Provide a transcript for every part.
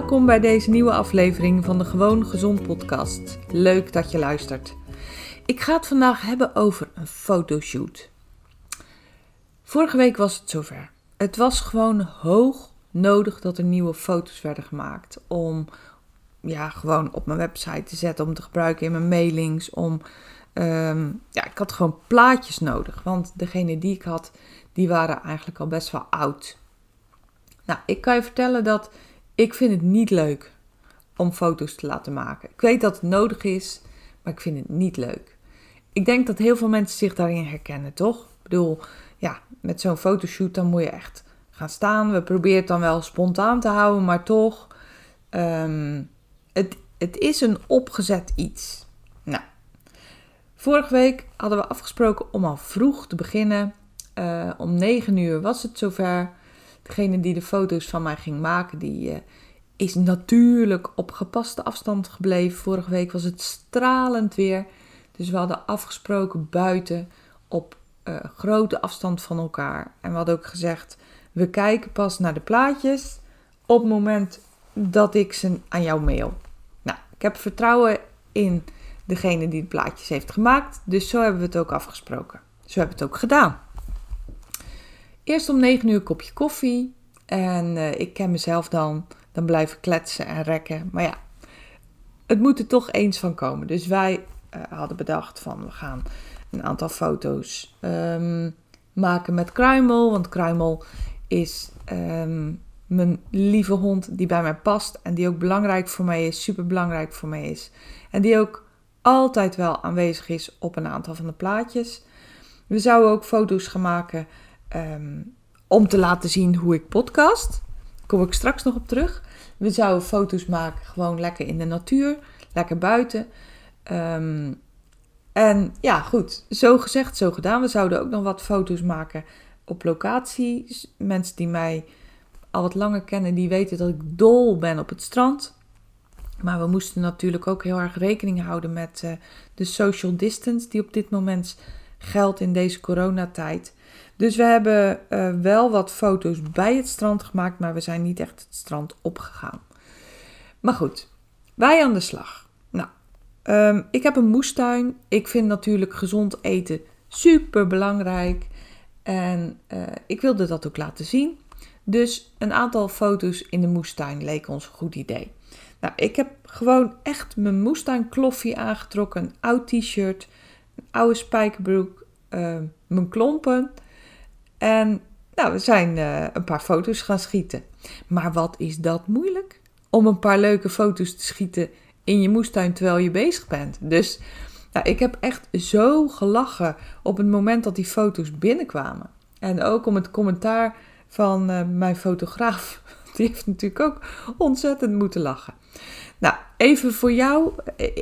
Welkom bij deze nieuwe aflevering van de Gewoon Gezond podcast. Leuk dat je luistert. Ik ga het vandaag hebben over een fotoshoot. Vorige week was het zover. Het was gewoon hoog nodig dat er nieuwe foto's werden gemaakt om ja, gewoon op mijn website te zetten, om te gebruiken in mijn mailings, om Ehm, ja, ik had gewoon plaatjes nodig. Want degene die ik had, die waren eigenlijk al best wel oud. Nou, ik kan je vertellen dat ik vind het niet leuk om foto's te laten maken. Ik weet dat het nodig is, maar ik vind het niet leuk. Ik denk dat heel veel mensen zich daarin herkennen, toch? Ik bedoel, ja, met zo'n fotoshoot dan moet je echt gaan staan. We proberen het dan wel spontaan te houden, maar toch. Um, het, het is een opgezet iets. Nou, Vorige week hadden we afgesproken om al vroeg te beginnen. Uh, om 9 uur was het zover. Degene die de foto's van mij ging maken, die uh, is natuurlijk op gepaste afstand gebleven. Vorige week was het stralend weer. Dus we hadden afgesproken buiten op uh, grote afstand van elkaar. En we hadden ook gezegd: we kijken pas naar de plaatjes op het moment dat ik ze aan jou mail. Nou, ik heb vertrouwen in degene die de plaatjes heeft gemaakt. Dus zo hebben we het ook afgesproken. Zo hebben we het ook gedaan. Eerst om 9 uur een kopje koffie. En uh, ik ken mezelf dan. Dan blijven kletsen en rekken. Maar ja, het moet er toch eens van komen. Dus wij uh, hadden bedacht van we gaan een aantal foto's um, maken met Kruimel. Want Kruimel is um, mijn lieve hond die bij mij past. En die ook belangrijk voor mij is. Super belangrijk voor mij is. En die ook altijd wel aanwezig is op een aantal van de plaatjes. We zouden ook foto's gaan maken um, om te laten zien hoe ik podcast. Kom ik straks nog op terug. We zouden foto's maken gewoon lekker in de natuur, lekker buiten. Um, en ja, goed, zo gezegd, zo gedaan. We zouden ook nog wat foto's maken op locatie. Mensen die mij al wat langer kennen, die weten dat ik dol ben op het strand. Maar we moesten natuurlijk ook heel erg rekening houden met uh, de social distance die op dit moment geldt in deze coronatijd. Dus we hebben uh, wel wat foto's bij het strand gemaakt, maar we zijn niet echt het strand opgegaan. Maar goed, wij aan de slag. Nou, um, ik heb een moestuin. Ik vind natuurlijk gezond eten super belangrijk. En uh, ik wilde dat ook laten zien. Dus een aantal foto's in de moestuin leek ons een goed idee. Nou, ik heb gewoon echt mijn moestuin kloffie aangetrokken. Een oud t-shirt, een oude spijkerbroek, uh, mijn klompen. En nou, we zijn uh, een paar foto's gaan schieten. Maar wat is dat moeilijk? Om een paar leuke foto's te schieten in je moestuin terwijl je bezig bent. Dus nou, ik heb echt zo gelachen op het moment dat die foto's binnenkwamen. En ook om het commentaar van uh, mijn fotograaf. Die heeft natuurlijk ook ontzettend moeten lachen. Nou, even voor jou.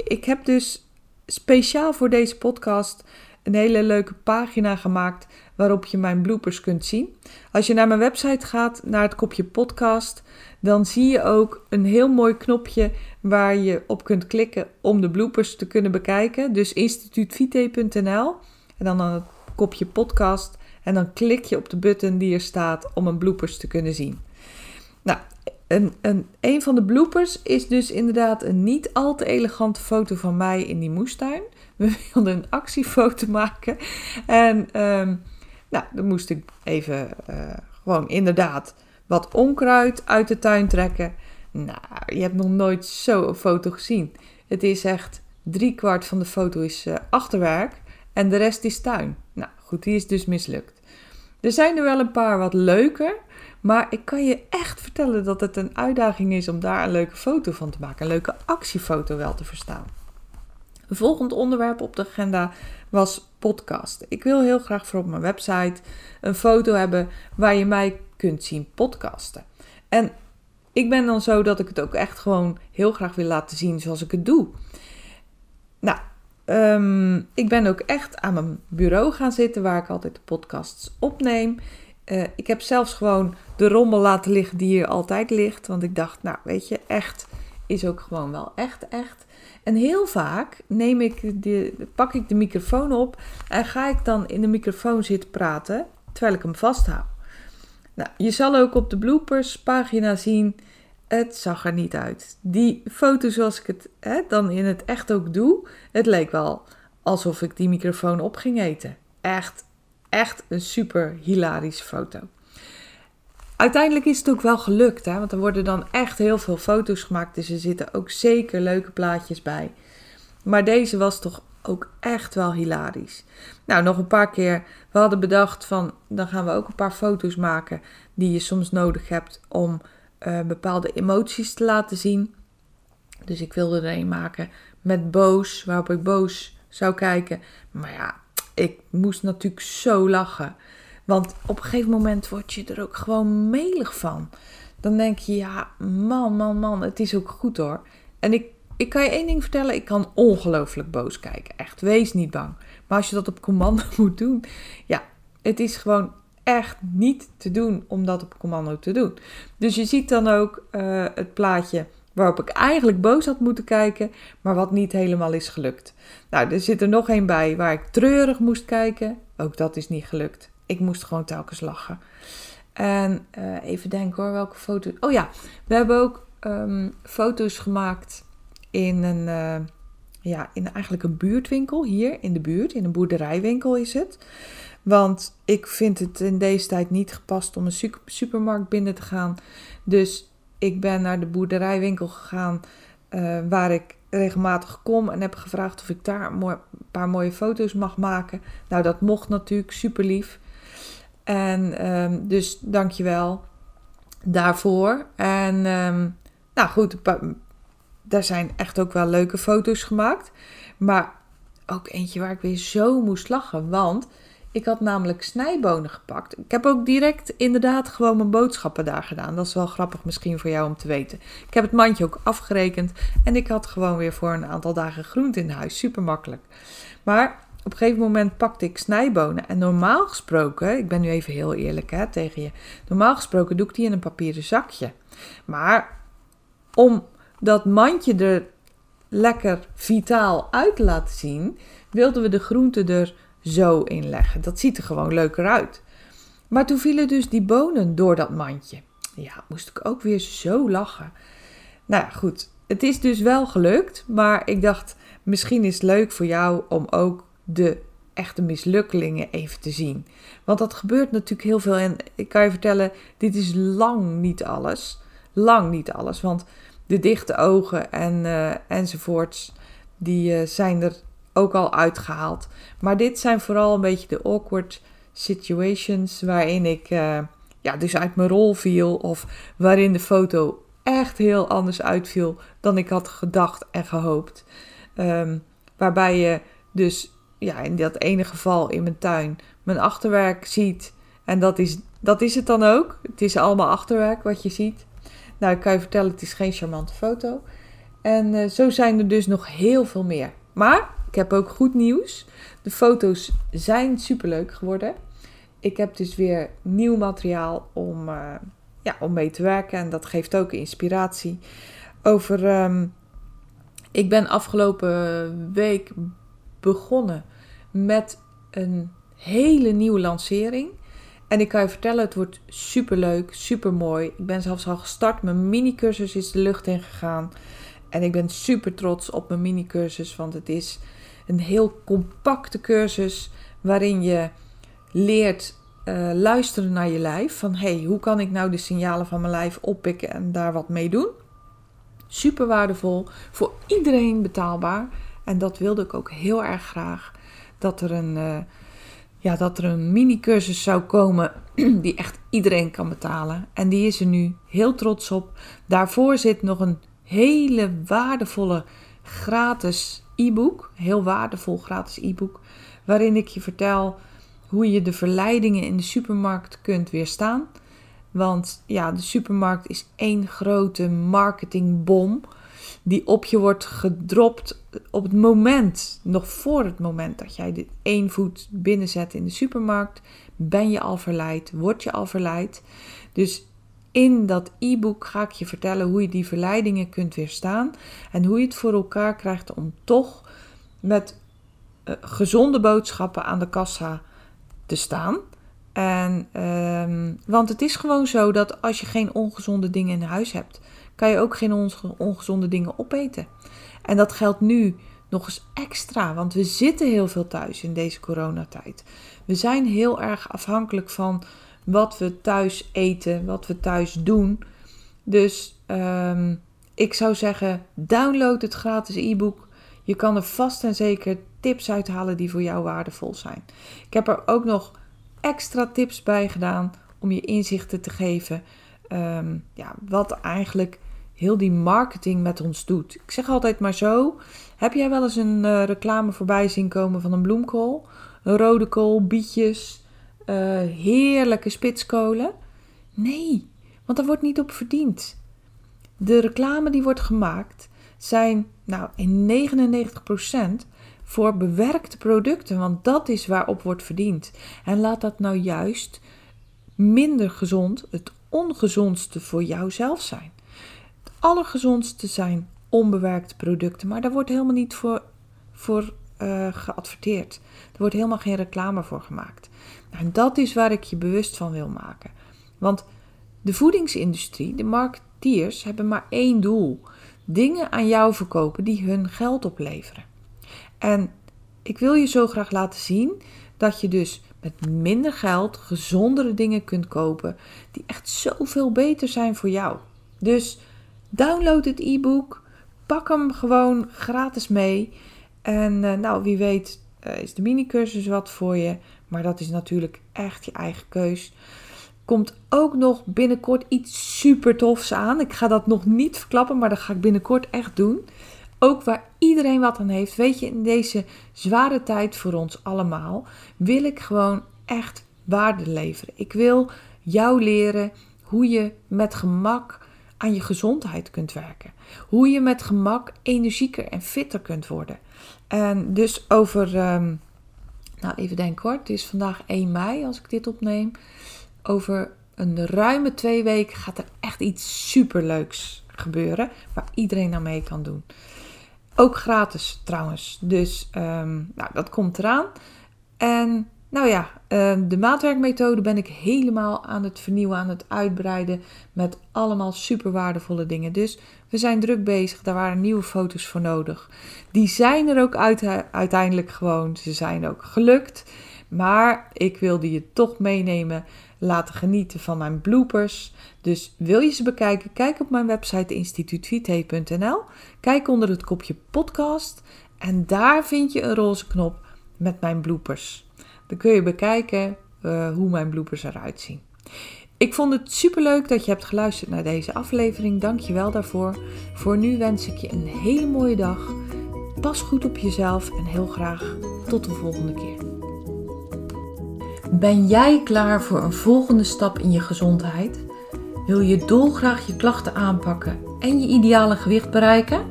Ik heb dus speciaal voor deze podcast een hele leuke pagina gemaakt waarop je mijn bloopers kunt zien. Als je naar mijn website gaat, naar het kopje podcast, dan zie je ook een heel mooi knopje waar je op kunt klikken om de bloopers te kunnen bekijken. Dus instituutvite.nl en dan het kopje podcast en dan klik je op de button die er staat om een bloopers te kunnen zien. Nou, een, een, een van de bloopers is dus inderdaad een niet al te elegante foto van mij in die moestuin. We wilden een actiefoto maken. En um, nou, dan moest ik even uh, gewoon inderdaad wat onkruid uit de tuin trekken. Nou, je hebt nog nooit zo'n foto gezien. Het is echt drie kwart van de foto is uh, achterwerk en de rest is tuin. Nou goed, die is dus mislukt. Er zijn er wel een paar wat leuker, maar ik kan je echt vertellen dat het een uitdaging is om daar een leuke foto van te maken. Een leuke actiefoto wel te verstaan. Volgend onderwerp op de agenda was podcast. Ik wil heel graag voor op mijn website een foto hebben waar je mij kunt zien podcasten. En ik ben dan zo dat ik het ook echt gewoon heel graag wil laten zien zoals ik het doe. Nou, ehm, ik ben ook echt aan mijn bureau gaan zitten waar ik altijd de podcasts opneem. Uh, ik heb zelfs gewoon de rommel laten liggen die hier altijd ligt. Want ik dacht, nou weet je, echt is ook gewoon wel echt, echt. En heel vaak neem ik de, pak ik de microfoon op en ga ik dan in de microfoon zitten praten terwijl ik hem vasthoud. Nou, je zal ook op de bloopers pagina zien, het zag er niet uit. Die foto zoals ik het hè, dan in het echt ook doe, het leek wel alsof ik die microfoon op ging eten. Echt, echt een super hilarische foto. Uiteindelijk is het ook wel gelukt, hè? want er worden dan echt heel veel foto's gemaakt. Dus er zitten ook zeker leuke plaatjes bij. Maar deze was toch ook echt wel hilarisch. Nou, nog een paar keer. We hadden bedacht van, dan gaan we ook een paar foto's maken die je soms nodig hebt om uh, bepaalde emoties te laten zien. Dus ik wilde er een maken met boos, waarop ik boos zou kijken. Maar ja, ik moest natuurlijk zo lachen. Want op een gegeven moment word je er ook gewoon melig van. Dan denk je, ja, man, man, man, het is ook goed hoor. En ik, ik kan je één ding vertellen, ik kan ongelooflijk boos kijken. Echt, wees niet bang. Maar als je dat op commando moet doen, ja, het is gewoon echt niet te doen om dat op commando te doen. Dus je ziet dan ook uh, het plaatje waarop ik eigenlijk boos had moeten kijken, maar wat niet helemaal is gelukt. Nou, er zit er nog een bij waar ik treurig moest kijken. Ook dat is niet gelukt. Ik moest gewoon telkens lachen. En uh, even denken hoor, welke foto's. Oh ja, we hebben ook um, foto's gemaakt in een, uh, ja, in eigenlijk een buurtwinkel hier in de buurt. In een boerderijwinkel is het. Want ik vind het in deze tijd niet gepast om een supermarkt binnen te gaan. Dus ik ben naar de boerderijwinkel gegaan uh, waar ik regelmatig kom en heb gevraagd of ik daar een paar mooie foto's mag maken. Nou, dat mocht natuurlijk, super lief. En um, dus dankjewel daarvoor. En um, nou goed, daar zijn echt ook wel leuke foto's gemaakt. Maar ook eentje waar ik weer zo moest lachen. Want ik had namelijk snijbonen gepakt. Ik heb ook direct inderdaad gewoon mijn boodschappen daar gedaan. Dat is wel grappig misschien voor jou om te weten. Ik heb het mandje ook afgerekend. En ik had gewoon weer voor een aantal dagen groente in huis. Super makkelijk. Maar op een gegeven moment pakte ik snijbonen. En normaal gesproken, ik ben nu even heel eerlijk hè, tegen je. Normaal gesproken doe ik die in een papieren zakje. Maar om dat mandje er lekker vitaal uit te laten zien, wilden we de groenten er zo in leggen. Dat ziet er gewoon leuker uit. Maar toen vielen dus die bonen door dat mandje. Ja, moest ik ook weer zo lachen. Nou goed. Het is dus wel gelukt, maar ik dacht, misschien is het leuk voor jou om ook de echte mislukkelingen even te zien. Want dat gebeurt natuurlijk heel veel. En ik kan je vertellen, dit is lang niet alles. Lang niet alles. Want de dichte ogen en, uh, enzovoorts, die uh, zijn er ook al uitgehaald. Maar dit zijn vooral een beetje de awkward situations waarin ik uh, ja, dus uit mijn rol viel. Of waarin de foto echt heel anders uitviel dan ik had gedacht en gehoopt. Um, waarbij je dus ja, in dat ene geval in mijn tuin mijn achterwerk ziet. En dat is, dat is het dan ook. Het is allemaal achterwerk wat je ziet. Nou, ik kan je vertellen, het is geen charmante foto. En uh, zo zijn er dus nog heel veel meer. Maar ik heb ook goed nieuws. De foto's zijn superleuk geworden. Ik heb dus weer nieuw materiaal om, uh, ja, om mee te werken. En dat geeft ook inspiratie. Over. Um, ik ben afgelopen week begonnen met een hele nieuwe lancering. En ik kan je vertellen, het wordt super leuk, super mooi. Ik ben zelfs al gestart. Mijn mini-cursus is de lucht in gegaan. En ik ben super trots op mijn mini-cursus, want het is een heel compacte cursus waarin je leert uh, luisteren naar je lijf. Van hey, hoe kan ik nou de signalen van mijn lijf oppikken en daar wat mee doen? Super waardevol, voor iedereen betaalbaar. En dat wilde ik ook heel erg graag. Dat er een, uh, ja, dat er een mini-cursus zou komen die echt iedereen kan betalen. En die is er nu heel trots op. Daarvoor zit nog een hele waardevolle gratis e-book. Heel waardevol gratis e-book. Waarin ik je vertel hoe je de verleidingen in de supermarkt kunt weerstaan. Want ja, de supermarkt is één grote marketingbom die op je wordt gedropt op het moment, nog voor het moment dat jij de één voet binnenzet in de supermarkt, ben je al verleid, word je al verleid. Dus in dat e-book ga ik je vertellen hoe je die verleidingen kunt weerstaan en hoe je het voor elkaar krijgt om toch met uh, gezonde boodschappen aan de kassa te staan. En, um, want het is gewoon zo dat als je geen ongezonde dingen in huis hebt, kan je ook geen ongezonde dingen opeten. En dat geldt nu nog eens extra, want we zitten heel veel thuis in deze coronatijd. We zijn heel erg afhankelijk van wat we thuis eten, wat we thuis doen. Dus um, ik zou zeggen, download het gratis e-book. Je kan er vast en zeker tips uithalen die voor jou waardevol zijn. Ik heb er ook nog extra tips bij gedaan om je inzichten te geven. Um, ja, wat eigenlijk heel die marketing met ons doet. Ik zeg altijd maar zo: heb jij wel eens een uh, reclame voorbij zien komen van een bloemkool? Een rode kool, bietjes, uh, heerlijke spitskolen? Nee, want daar wordt niet op verdiend. De reclame die wordt gemaakt zijn nou in 99% voor bewerkte producten, want dat is waarop wordt verdiend. En laat dat nou juist minder gezond, het ongezondste voor jouzelf zijn. Allergezondste zijn onbewerkte producten, maar daar wordt helemaal niet voor, voor uh, geadverteerd. Er wordt helemaal geen reclame voor gemaakt. En dat is waar ik je bewust van wil maken. Want de voedingsindustrie, de marketeers, hebben maar één doel: dingen aan jou verkopen die hun geld opleveren. En ik wil je zo graag laten zien dat je dus met minder geld gezondere dingen kunt kopen die echt zoveel beter zijn voor jou. Dus download het e-book, pak hem gewoon gratis mee. En uh, nou, wie weet uh, is de mini-cursus wat voor je. Maar dat is natuurlijk echt je eigen keus. Komt ook nog binnenkort iets super tofs aan. Ik ga dat nog niet verklappen, maar dat ga ik binnenkort echt doen. Ook waar iedereen wat aan heeft. Weet je, in deze zware tijd voor ons allemaal wil ik gewoon echt waarde leveren. Ik wil jou leren hoe je met gemak aan je gezondheid kunt werken. Hoe je met gemak energieker en fitter kunt worden. En dus over, um, nou even denken hoor, het is vandaag 1 mei als ik dit opneem. Over een ruime twee weken gaat er echt iets superleuks gebeuren waar iedereen aan mee kan doen. Ook gratis trouwens. Dus um, nou, dat komt eraan. En nou ja, um, de maatwerkmethode ben ik helemaal aan het vernieuwen, aan het uitbreiden met allemaal super waardevolle dingen. Dus we zijn druk bezig, daar waren nieuwe foto's voor nodig. Die zijn er ook uiteindelijk gewoon, ze zijn ook gelukt. Maar ik wilde je toch meenemen, laten genieten van mijn bloopers. Dus wil je ze bekijken? Kijk op mijn website instituutvite.nl. Kijk onder het kopje podcast en daar vind je een roze knop met mijn bloopers. Dan kun je bekijken uh, hoe mijn bloopers eruit zien. Ik vond het superleuk dat je hebt geluisterd naar deze aflevering. Dank je wel daarvoor. Voor nu wens ik je een hele mooie dag. Pas goed op jezelf en heel graag tot de volgende keer. Ben jij klaar voor een volgende stap in je gezondheid? Wil je dolgraag je klachten aanpakken en je ideale gewicht bereiken?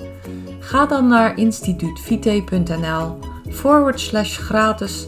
Ga dan naar instituutvite.nl forward slash gratis